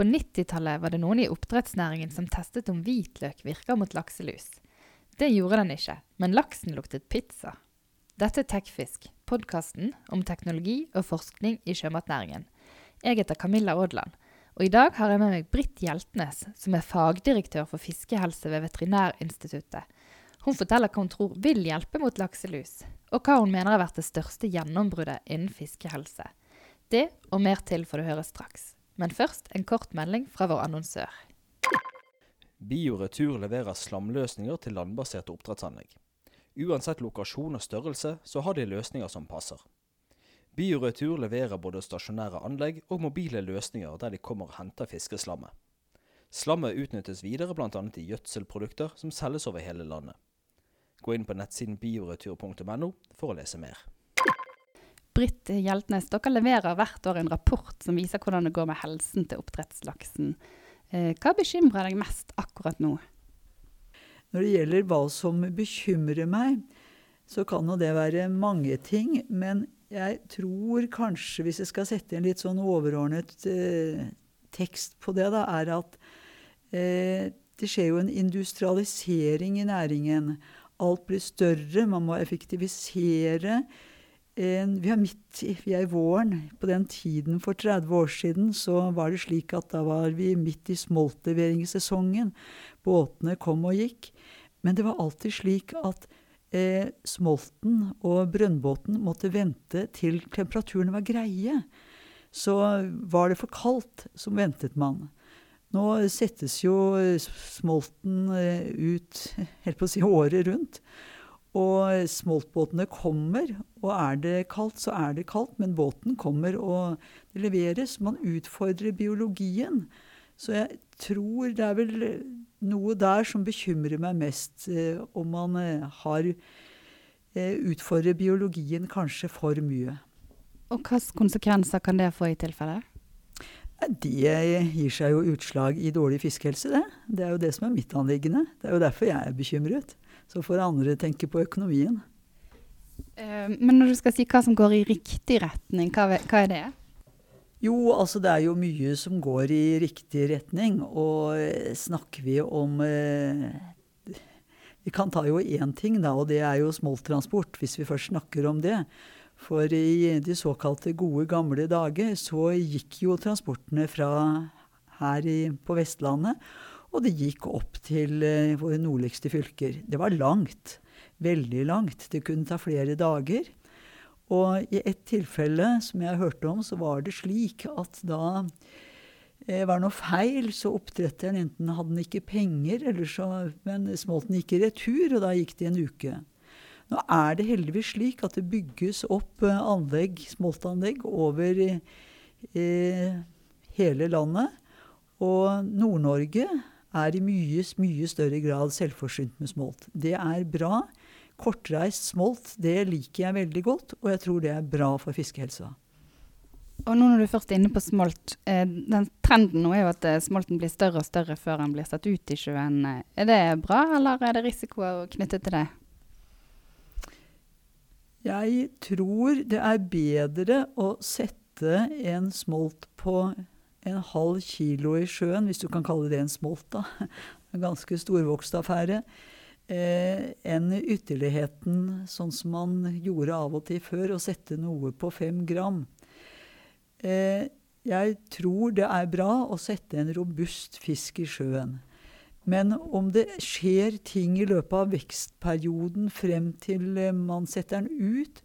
På 90-tallet var det noen i oppdrettsnæringen som testet om hvitløk virker mot lakselus. Det gjorde den ikke, men laksen luktet pizza. Dette er Tekfisk, podkasten om teknologi og forskning i sjømatnæringen. Jeg heter Camilla Aadland, og i dag har jeg med meg Britt Hjeltnes, som er fagdirektør for fiskehelse ved Veterinærinstituttet. Hun forteller hva hun tror vil hjelpe mot lakselus, og hva hun mener har vært det største gjennombruddet innen fiskehelse. Det og mer til får du høre straks. Men først en kort melding fra vår annonsør. Bioretur leverer slamløsninger til landbaserte oppdrettsanlegg. Uansett lokasjon og størrelse, så har de løsninger som passer. Bioretur leverer både stasjonære anlegg og mobile løsninger der de kommer og henter fiskeslammet. Slammet utnyttes videre bl.a. i gjødselprodukter som selges over hele landet. Gå inn på nettsiden bioretur.no for å lese mer. Britt Hjeltnes, dere leverer hvert år en rapport som viser hvordan det går med helsen til oppdrettslaksen. Eh, hva bekymrer deg mest akkurat nå? Når det gjelder hva som bekymrer meg, så kan jo det være mange ting. Men jeg tror kanskje, hvis jeg skal sette en litt sånn overordnet eh, tekst på det, da, er at eh, det skjer jo en industrialisering i næringen. Alt blir større, man må effektivisere. Vi er midt i, vi er i våren. På den tiden for 30 år siden så var det slik at da var vi midt i smoltleveringssesongen. Båtene kom og gikk. Men det var alltid slik at eh, smolten og brønnbåten måtte vente til temperaturene var greie. Så var det for kaldt, så ventet man. Nå settes jo smolten eh, ut helt på å si året rundt. Og smoltbåtene kommer, og er det kaldt, så er det kaldt. Men båten kommer, og det leveres. Man utfordrer biologien. Så jeg tror det er vel noe der som bekymrer meg mest. Eh, om man eh, har utfordrer biologien kanskje for mye. Og hvilke konsekvenser kan det få i tilfelle? Det gir seg jo utslag i dårlig fiskehelse, det. Det er jo det som er mitt anliggende. Det er jo derfor jeg er bekymret. Så får andre tenke på økonomien. Uh, men når du skal si hva som går i riktig retning, hva, hva, er det? Jo, altså det er jo mye som går i riktig retning. Og eh, snakker vi om uh, Vi kan ta jo én ting, da, og det er jo smolttransport, hvis vi først snakker om det. For i de såkalte gode, gamle dager så gikk jo transportene fra her i, på Vestlandet, og det gikk opp til eh, våre nordligste fylker. Det var langt. Veldig langt. Det kunne ta flere dager. Og i et tilfelle som jeg hørte om, så var det slik at da eh, var noe feil, så oppdretteren enten hadde den ikke penger, eller så, men smolten gikk i retur, og da gikk det en uke. Nå er det heldigvis slik at det bygges opp eh, anlegg, smoltanlegg over eh, hele landet. Og Nord-Norge er i mye, mye større grad selvforsynt med smolt. Det er bra. Kortreist smolt det liker jeg veldig godt, og jeg tror det er bra for fiskehelsa. Og nå når du først er inne på smolt, eh, den Trenden nå er jo at eh, smolten blir større og større før den blir satt ut i sjøen. Er det bra, eller er det risikoer knyttet til det? Jeg tror det er bedre å sette en smolt på en halv kilo i sjøen, hvis du kan kalle det en smolt, da. En ganske storvokst affære. Eh, enn ytterligheten, sånn som man gjorde av og til før, å sette noe på fem gram. Eh, jeg tror det er bra å sette en robust fisk i sjøen. Men om det skjer ting i løpet av vekstperioden frem til eh, man setter den ut,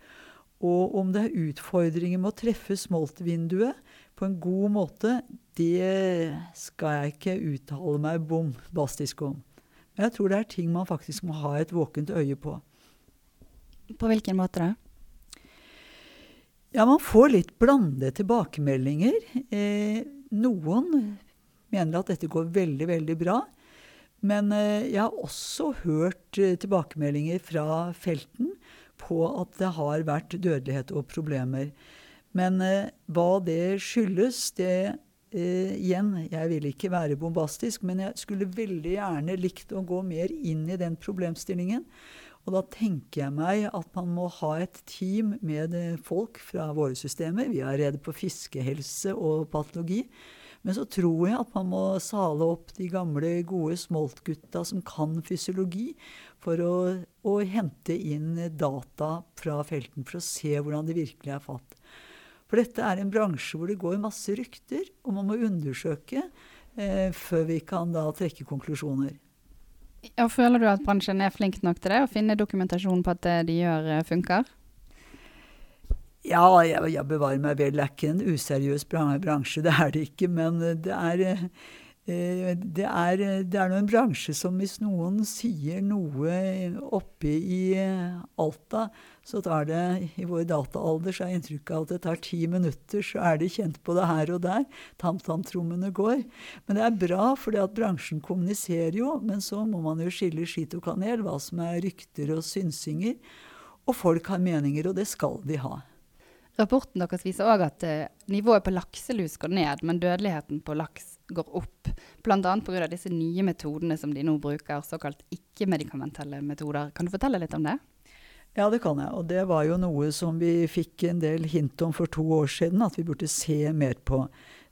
og om det er utfordringer med å treffe smoltvinduet på en god måte, det skal jeg ikke uttale meg bombastisk om. Men jeg tror det er ting man faktisk må ha et våkent øye på. På hvilken måte da? Ja, man får litt blandede tilbakemeldinger. Eh, noen mener at dette går veldig, veldig bra. Men eh, jeg har også hørt eh, tilbakemeldinger fra felten på at det har vært dødelighet og problemer. Men eh, hva det skyldes, det Igjen, jeg vil ikke være bombastisk, men jeg skulle veldig gjerne likt å gå mer inn i den problemstillingen. Og da tenker jeg meg at man må ha et team med folk fra våre systemer. Vi er rede på fiskehelse og patologi. Men så tror jeg at man må sale opp de gamle, gode smoltgutta som kan fysiologi, for å, å hente inn data fra felten for å se hvordan det virkelig er fatt. For dette er en bransje hvor det går masse rykter, og man må undersøke eh, før vi kan da trekke konklusjoner. Ja, føler du at bransjen er flink nok til det, å finne dokumentasjon på at det de gjør, eh, funker? Ja, jeg, jeg, bevarer meg vel. Det er ikke en useriøs bransje, det er det ikke. Men det er, eh, det er, det er en bransje som hvis noen sier noe oppe i Alta, så tar det I vår dataalder så er inntrykket av at det tar ti minutter, så er det kjent på det her og der. Tam-tam-trommene går. Men det er bra, for bransjen kommuniserer jo. Men så må man jo skille skit og kanel, hva som er rykter og synsinger. Og folk har meninger, og det skal de ha. Rapporten deres viser òg at eh, nivået på lakselus går ned, men dødeligheten på laks går opp. Bl.a. pga. disse nye metodene som de nå bruker, såkalt ikke-medikamentelle metoder. Kan du fortelle litt om det? Ja, det kan jeg. Og det var jo noe som vi fikk en del hint om for to år siden, at vi burde se mer på.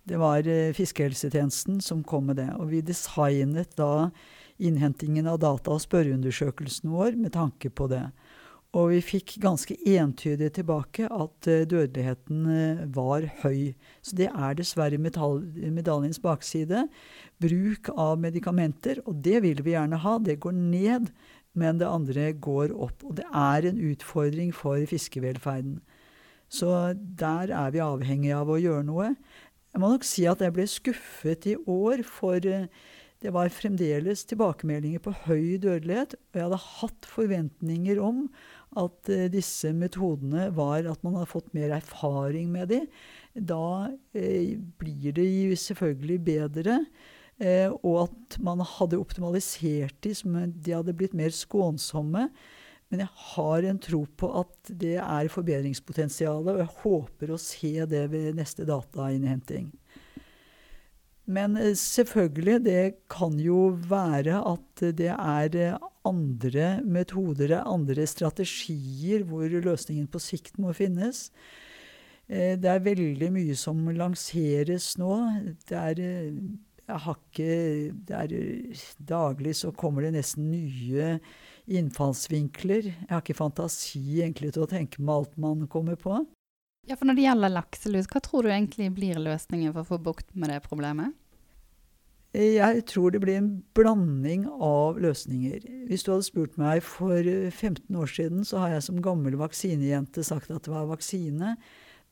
Det var eh, Fiskehelsetjenesten som kom med det. Og vi designet da innhentingen av data og spørreundersøkelsen vår med tanke på det. Og vi fikk ganske entydig tilbake at uh, dødeligheten uh, var høy. Så det er dessverre medaljens bakside. Bruk av medikamenter, og det vil vi gjerne ha, det går ned. Men det andre går opp. Og det er en utfordring for fiskevelferden. Så der er vi avhengig av å gjøre noe. Jeg må nok si at jeg ble skuffet i år, for uh, det var fremdeles tilbakemeldinger på høy dødelighet. Og jeg hadde hatt forventninger om at uh, disse metodene var at man har fått mer erfaring med de. Da eh, blir det selvfølgelig bedre. Eh, og at man hadde optimalisert de, som de hadde blitt mer skånsomme. Men jeg har en tro på at det er forbedringspotensialet, og jeg håper å se det ved neste datainnhenting. Men selvfølgelig, det kan jo være at det er andre metoder, andre strategier hvor løsningen på sikt må finnes. Eh, det er veldig mye som lanseres nå. Det er, eh, ikke, det er eh, Daglig så kommer det nesten nye innfallsvinkler. Jeg har ikke fantasi egentlig til å tenke med alt man kommer på. Ja, for Når det gjelder lakselus, hva tror du egentlig blir løsningen for å få bukt med det problemet? Jeg tror det blir en blanding av løsninger. Hvis du hadde spurt meg for 15 år siden, så har jeg som gammel vaksinejente sagt at det var vaksine.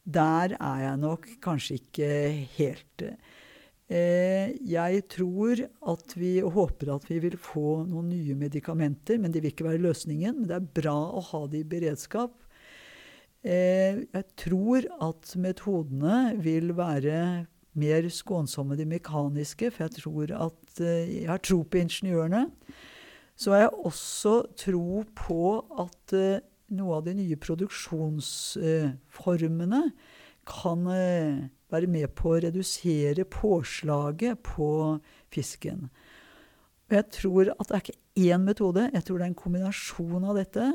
Der er jeg nok kanskje ikke helt. Eh, jeg tror at vi håper at vi vil få noen nye medikamenter, men det vil ikke være løsningen. Men det er bra å ha det i beredskap. Eh, jeg tror at metodene vil være mer skånsomme de mekaniske, for jeg tror at eh, jeg har tro på ingeniørene. Så har jeg også tro på at uh, noe av de nye produksjonsformene kan uh, være med på å redusere påslaget på fisken. Og jeg tror at det er ikke én metode, jeg tror det er en kombinasjon av dette.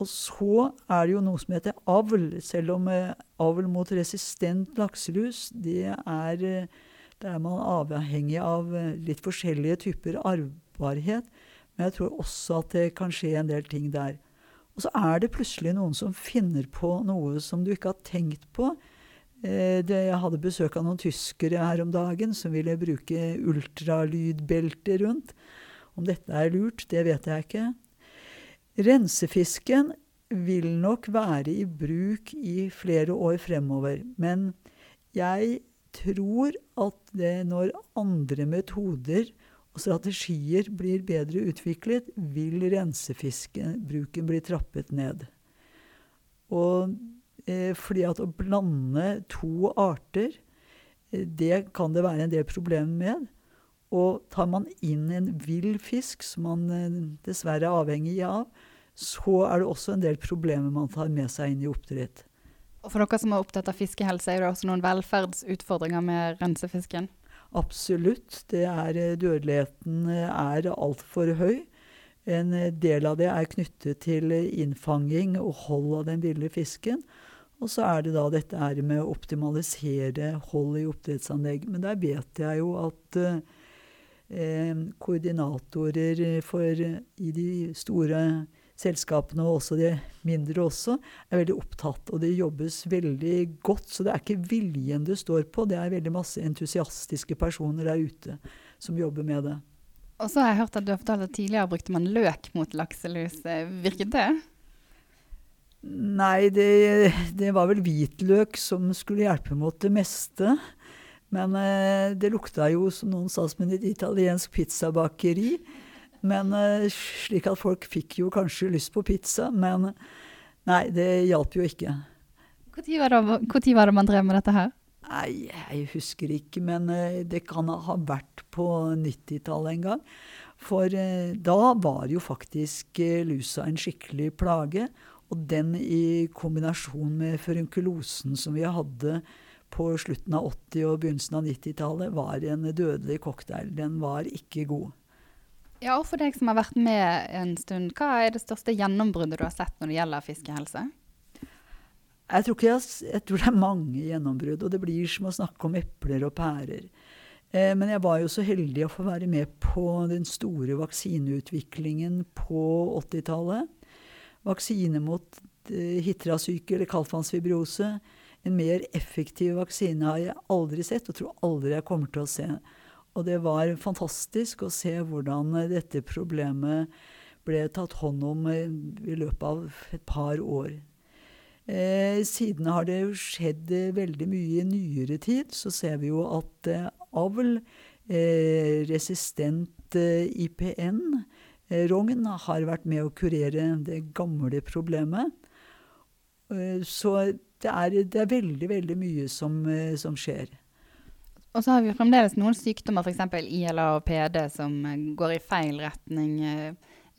Og så er det jo noe som heter avl, selv om eh, avl mot resistent lakselus, det er der der er man avhengig av eh, litt forskjellige typer arvbarhet. Men jeg tror også at det kan skje en del ting der. Og så er det plutselig noen som finner på noe som du ikke har tenkt på. Det, jeg hadde besøk av noen tyskere her om dagen som ville bruke ultralydbelte rundt. Om dette er lurt, det vet jeg ikke. Rensefisken vil nok være i bruk i flere år fremover. Men jeg tror at det når andre metoder og strategier blir bedre utviklet, vil rensefiskebruken bli trappet ned. Og eh, fordi at å blande to arter, eh, det kan det være en del problemer med. Og tar man inn en vill fisk, som man eh, dessverre er avhengig av, så er det også en del problemer man tar med seg inn i oppdrett. Og For dere som er opptatt av fiskehelse, er det også noen velferdsutfordringer med rensefisken? Absolutt. Det er, eh, dødeligheten eh, er altfor høy. En del av det er knyttet til innfanging og hold av den ville fisken. Og så er det da dette her med å optimalisere hold i oppdrettsanlegg. Men der vet jeg jo at eh, koordinatorer for, i de store selskapene, og også de mindre også, er veldig opptatt. Og det jobbes veldig godt. Så det er ikke viljen det står på, det er veldig masse entusiastiske personer der ute som jobber med det. Og så har jeg hørt at du har fortalt at tidligere brukte man løk mot lakselus. Virket det? Nei, det, det, var vel hvitløk som skulle hjelpe mot det meste. Men eh, det lukta jo, som noen sa, som et italiensk pizzabakeri. Men eh, slik at folk fikk jo kanskje lyst på pizza. Men nei, det hjalp jo ikke. Når var, var, det man drev med dette her? Nei, jeg husker ikke. Men eh, det kan ha vært på 90-tallet en gang. For da var jo faktisk lusa en skikkelig plage. Og den i kombinasjon med furunkulosen som vi hadde på slutten av 80- og begynnelsen av 90-tallet, var en dødelig cocktail. Den var ikke god. Ja, og For deg som har vært med en stund, hva er det største gjennombruddet du har sett når det gjelder fiskehelse? Jeg tror, jeg, jeg tror, det er mange gjennombrudd, og det blir som å snakke om epler og pærer. Eh, men jeg var jo så heldig å få være med på den store vaksineutviklingen på 80-tallet vaksine mot eh, hitrasyke eller kaldtvannsfibrose. En mer effektiv vaksine har jeg aldri sett, og tror aldri jeg kommer til å se. Og det var fantastisk å se hvordan dette problemet ble tatt hånd om eh, i løpet av et par år. Eh, siden har det skjedd veldig mye i nyere tid. Så ser vi jo at eh, avl, eh, resistent eh, IPN, Eh, rogn har vært med å kurere det gamle problemet. Eh, så det er, det er veldig, veldig mye som, eh, som, skjer. Og så har vi fremdeles noen sykdommer, f.eks. ILA og PD, som går i feil retning.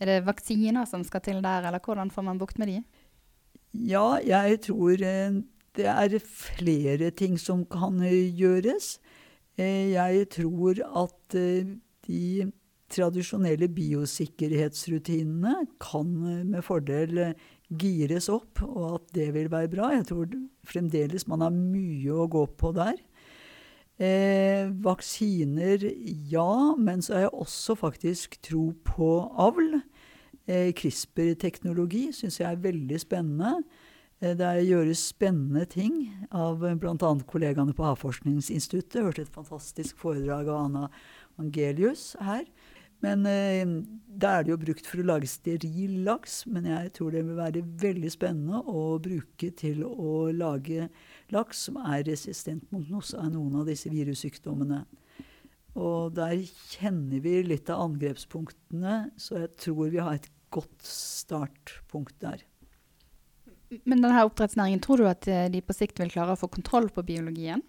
Er det vaksiner som skal til der, eller hvordan får man bukt med de? Ja, jeg tror det er flere ting som kan gjøres. Jeg tror at de tradisjonelle biosikkerhetsrutinene kan med fordel gires opp, og at det vil være bra. Jeg tror fremdeles man har mye å gå på der. Eh, vaksiner, ja, men så har jeg også faktisk tro på avl. Eh, CRISPR-teknologi syns jeg er veldig spennende. Eh, det gjøres spennende ting av bl.a. kollegaene på Havforskningsinstituttet. Jeg hørte et fantastisk foredrag av Anna Angelius her. Men eh, da er det jo brukt for å lage steril laks. Men jeg tror det vil være veldig spennende å bruke til å lage laks som er resistent mot noen av disse virussykdommene. Og der kjenner vi litt av angrepspunktene, så jeg tror vi har et godt startpunkt der. Men denne oppdrettsnæringen, tror du at eh, de på sikt vil klare å få kontroll på biologien?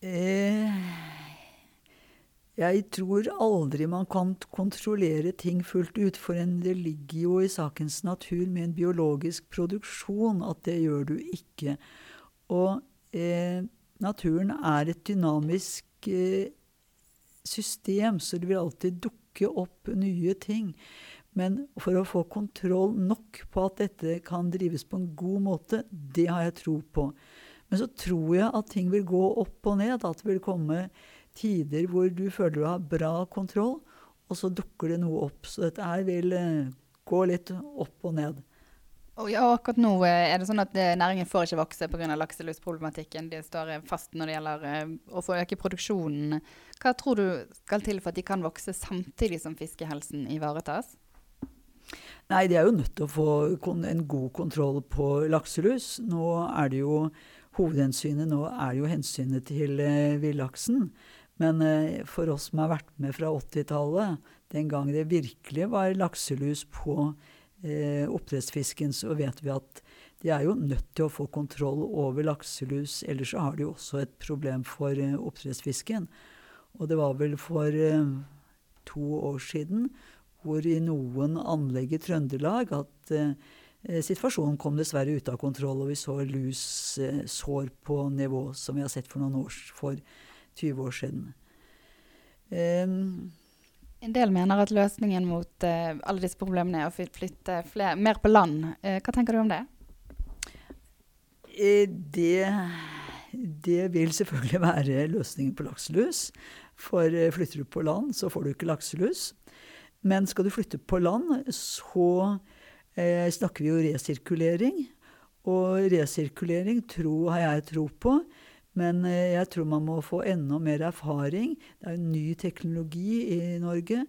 Eh jeg tror aldri man kan kontrollere ting fullt ut, for det ligger jo i sakens natur med en biologisk produksjon at det gjør du ikke. Og eh, naturen er et dynamisk eh, system, så det vil alltid dukke opp nye ting. Men for å få kontroll nok på at dette kan drives på en god måte, det har jeg tro på. Men så tror jeg at ting vil gå opp og ned. At det vil komme tider hvor du føler du har bra kontroll, og så dukker det noe opp. Så dette her vil uh, gå litt opp og ned. Og ja, akkurat nå eh, er det sånn at eh, næringen får ikke vokse pga. lakselusproblematikken. De står fast når det gjelder å få øke produksjonen. Hva tror du skal til for at de kan vokse samtidig som fiskehelsen ivaretas? Nei, de er jo nødt til å få en god kontroll på lakselus. Nå er det jo Hovedhensynet nå er jo hensynet til villaksen. Men eh, for oss som har vært med fra 80-tallet, den gang det virkelig var lakselus på eh, oppdrettsfisken, så vet vi at de er jo nødt til å få kontroll over lakselus. Ellers så har de jo også et problem for eh, oppdrettsfisken. Og det var vel for eh, to år siden hvor i noen anlegg i Trøndelag at eh, situasjonen kom dessverre ut av kontroll, og vi så lus eh, på nivå som vi har sett for noen år for 20 år siden. Um, En del mener at løsningen mot uh, alle disse problemene er å flytte fler, mer på land. Uh, hva tenker du om det? Eh, Det, det vil selvfølgelig være løsningen på lakselus. For flytter du på land, så får du ikke lakselus. Men skal du flytte på land, så eh, snakker vi jo resirkulering. Og resirkulering tro, har jeg tro på. Men eh, jeg tror man må få enda mer erfaring. Det er jo ny teknologi i Norge.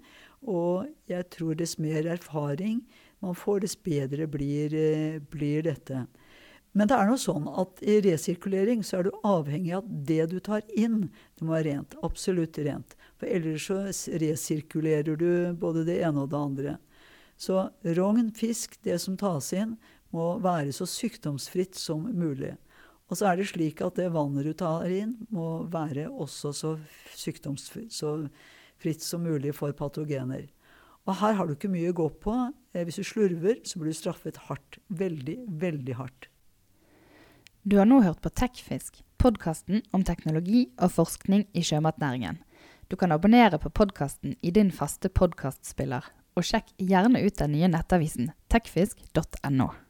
Og jeg tror dess mer erfaring man får, dess bedre blir, eh, blir dette. Men det er noe sånn at i resirkulering så er du avhengig av at det du tar inn, det må være rent. Absolutt rent. For ellers så resirkulerer du både det ene og det andre. Så rogn, fisk, det som tas inn, må være så sykdomsfritt som mulig. Og så er det slik at det vannet du tar inn, må være også så sykdomsfritt så som mulig for patogener. Og her har du ikke mye å gå på. Eh, Hvis du slurver, så blir du straffet hardt. Veldig, veldig hardt. Du har nå hørt på Tekfisk, podkasten om teknologi og forskning i sjømatnæringen. Du kan abonnere på podkasten i din faste podkastspiller, og sjekk gjerne ut den nye nettavisen tekfisk.no.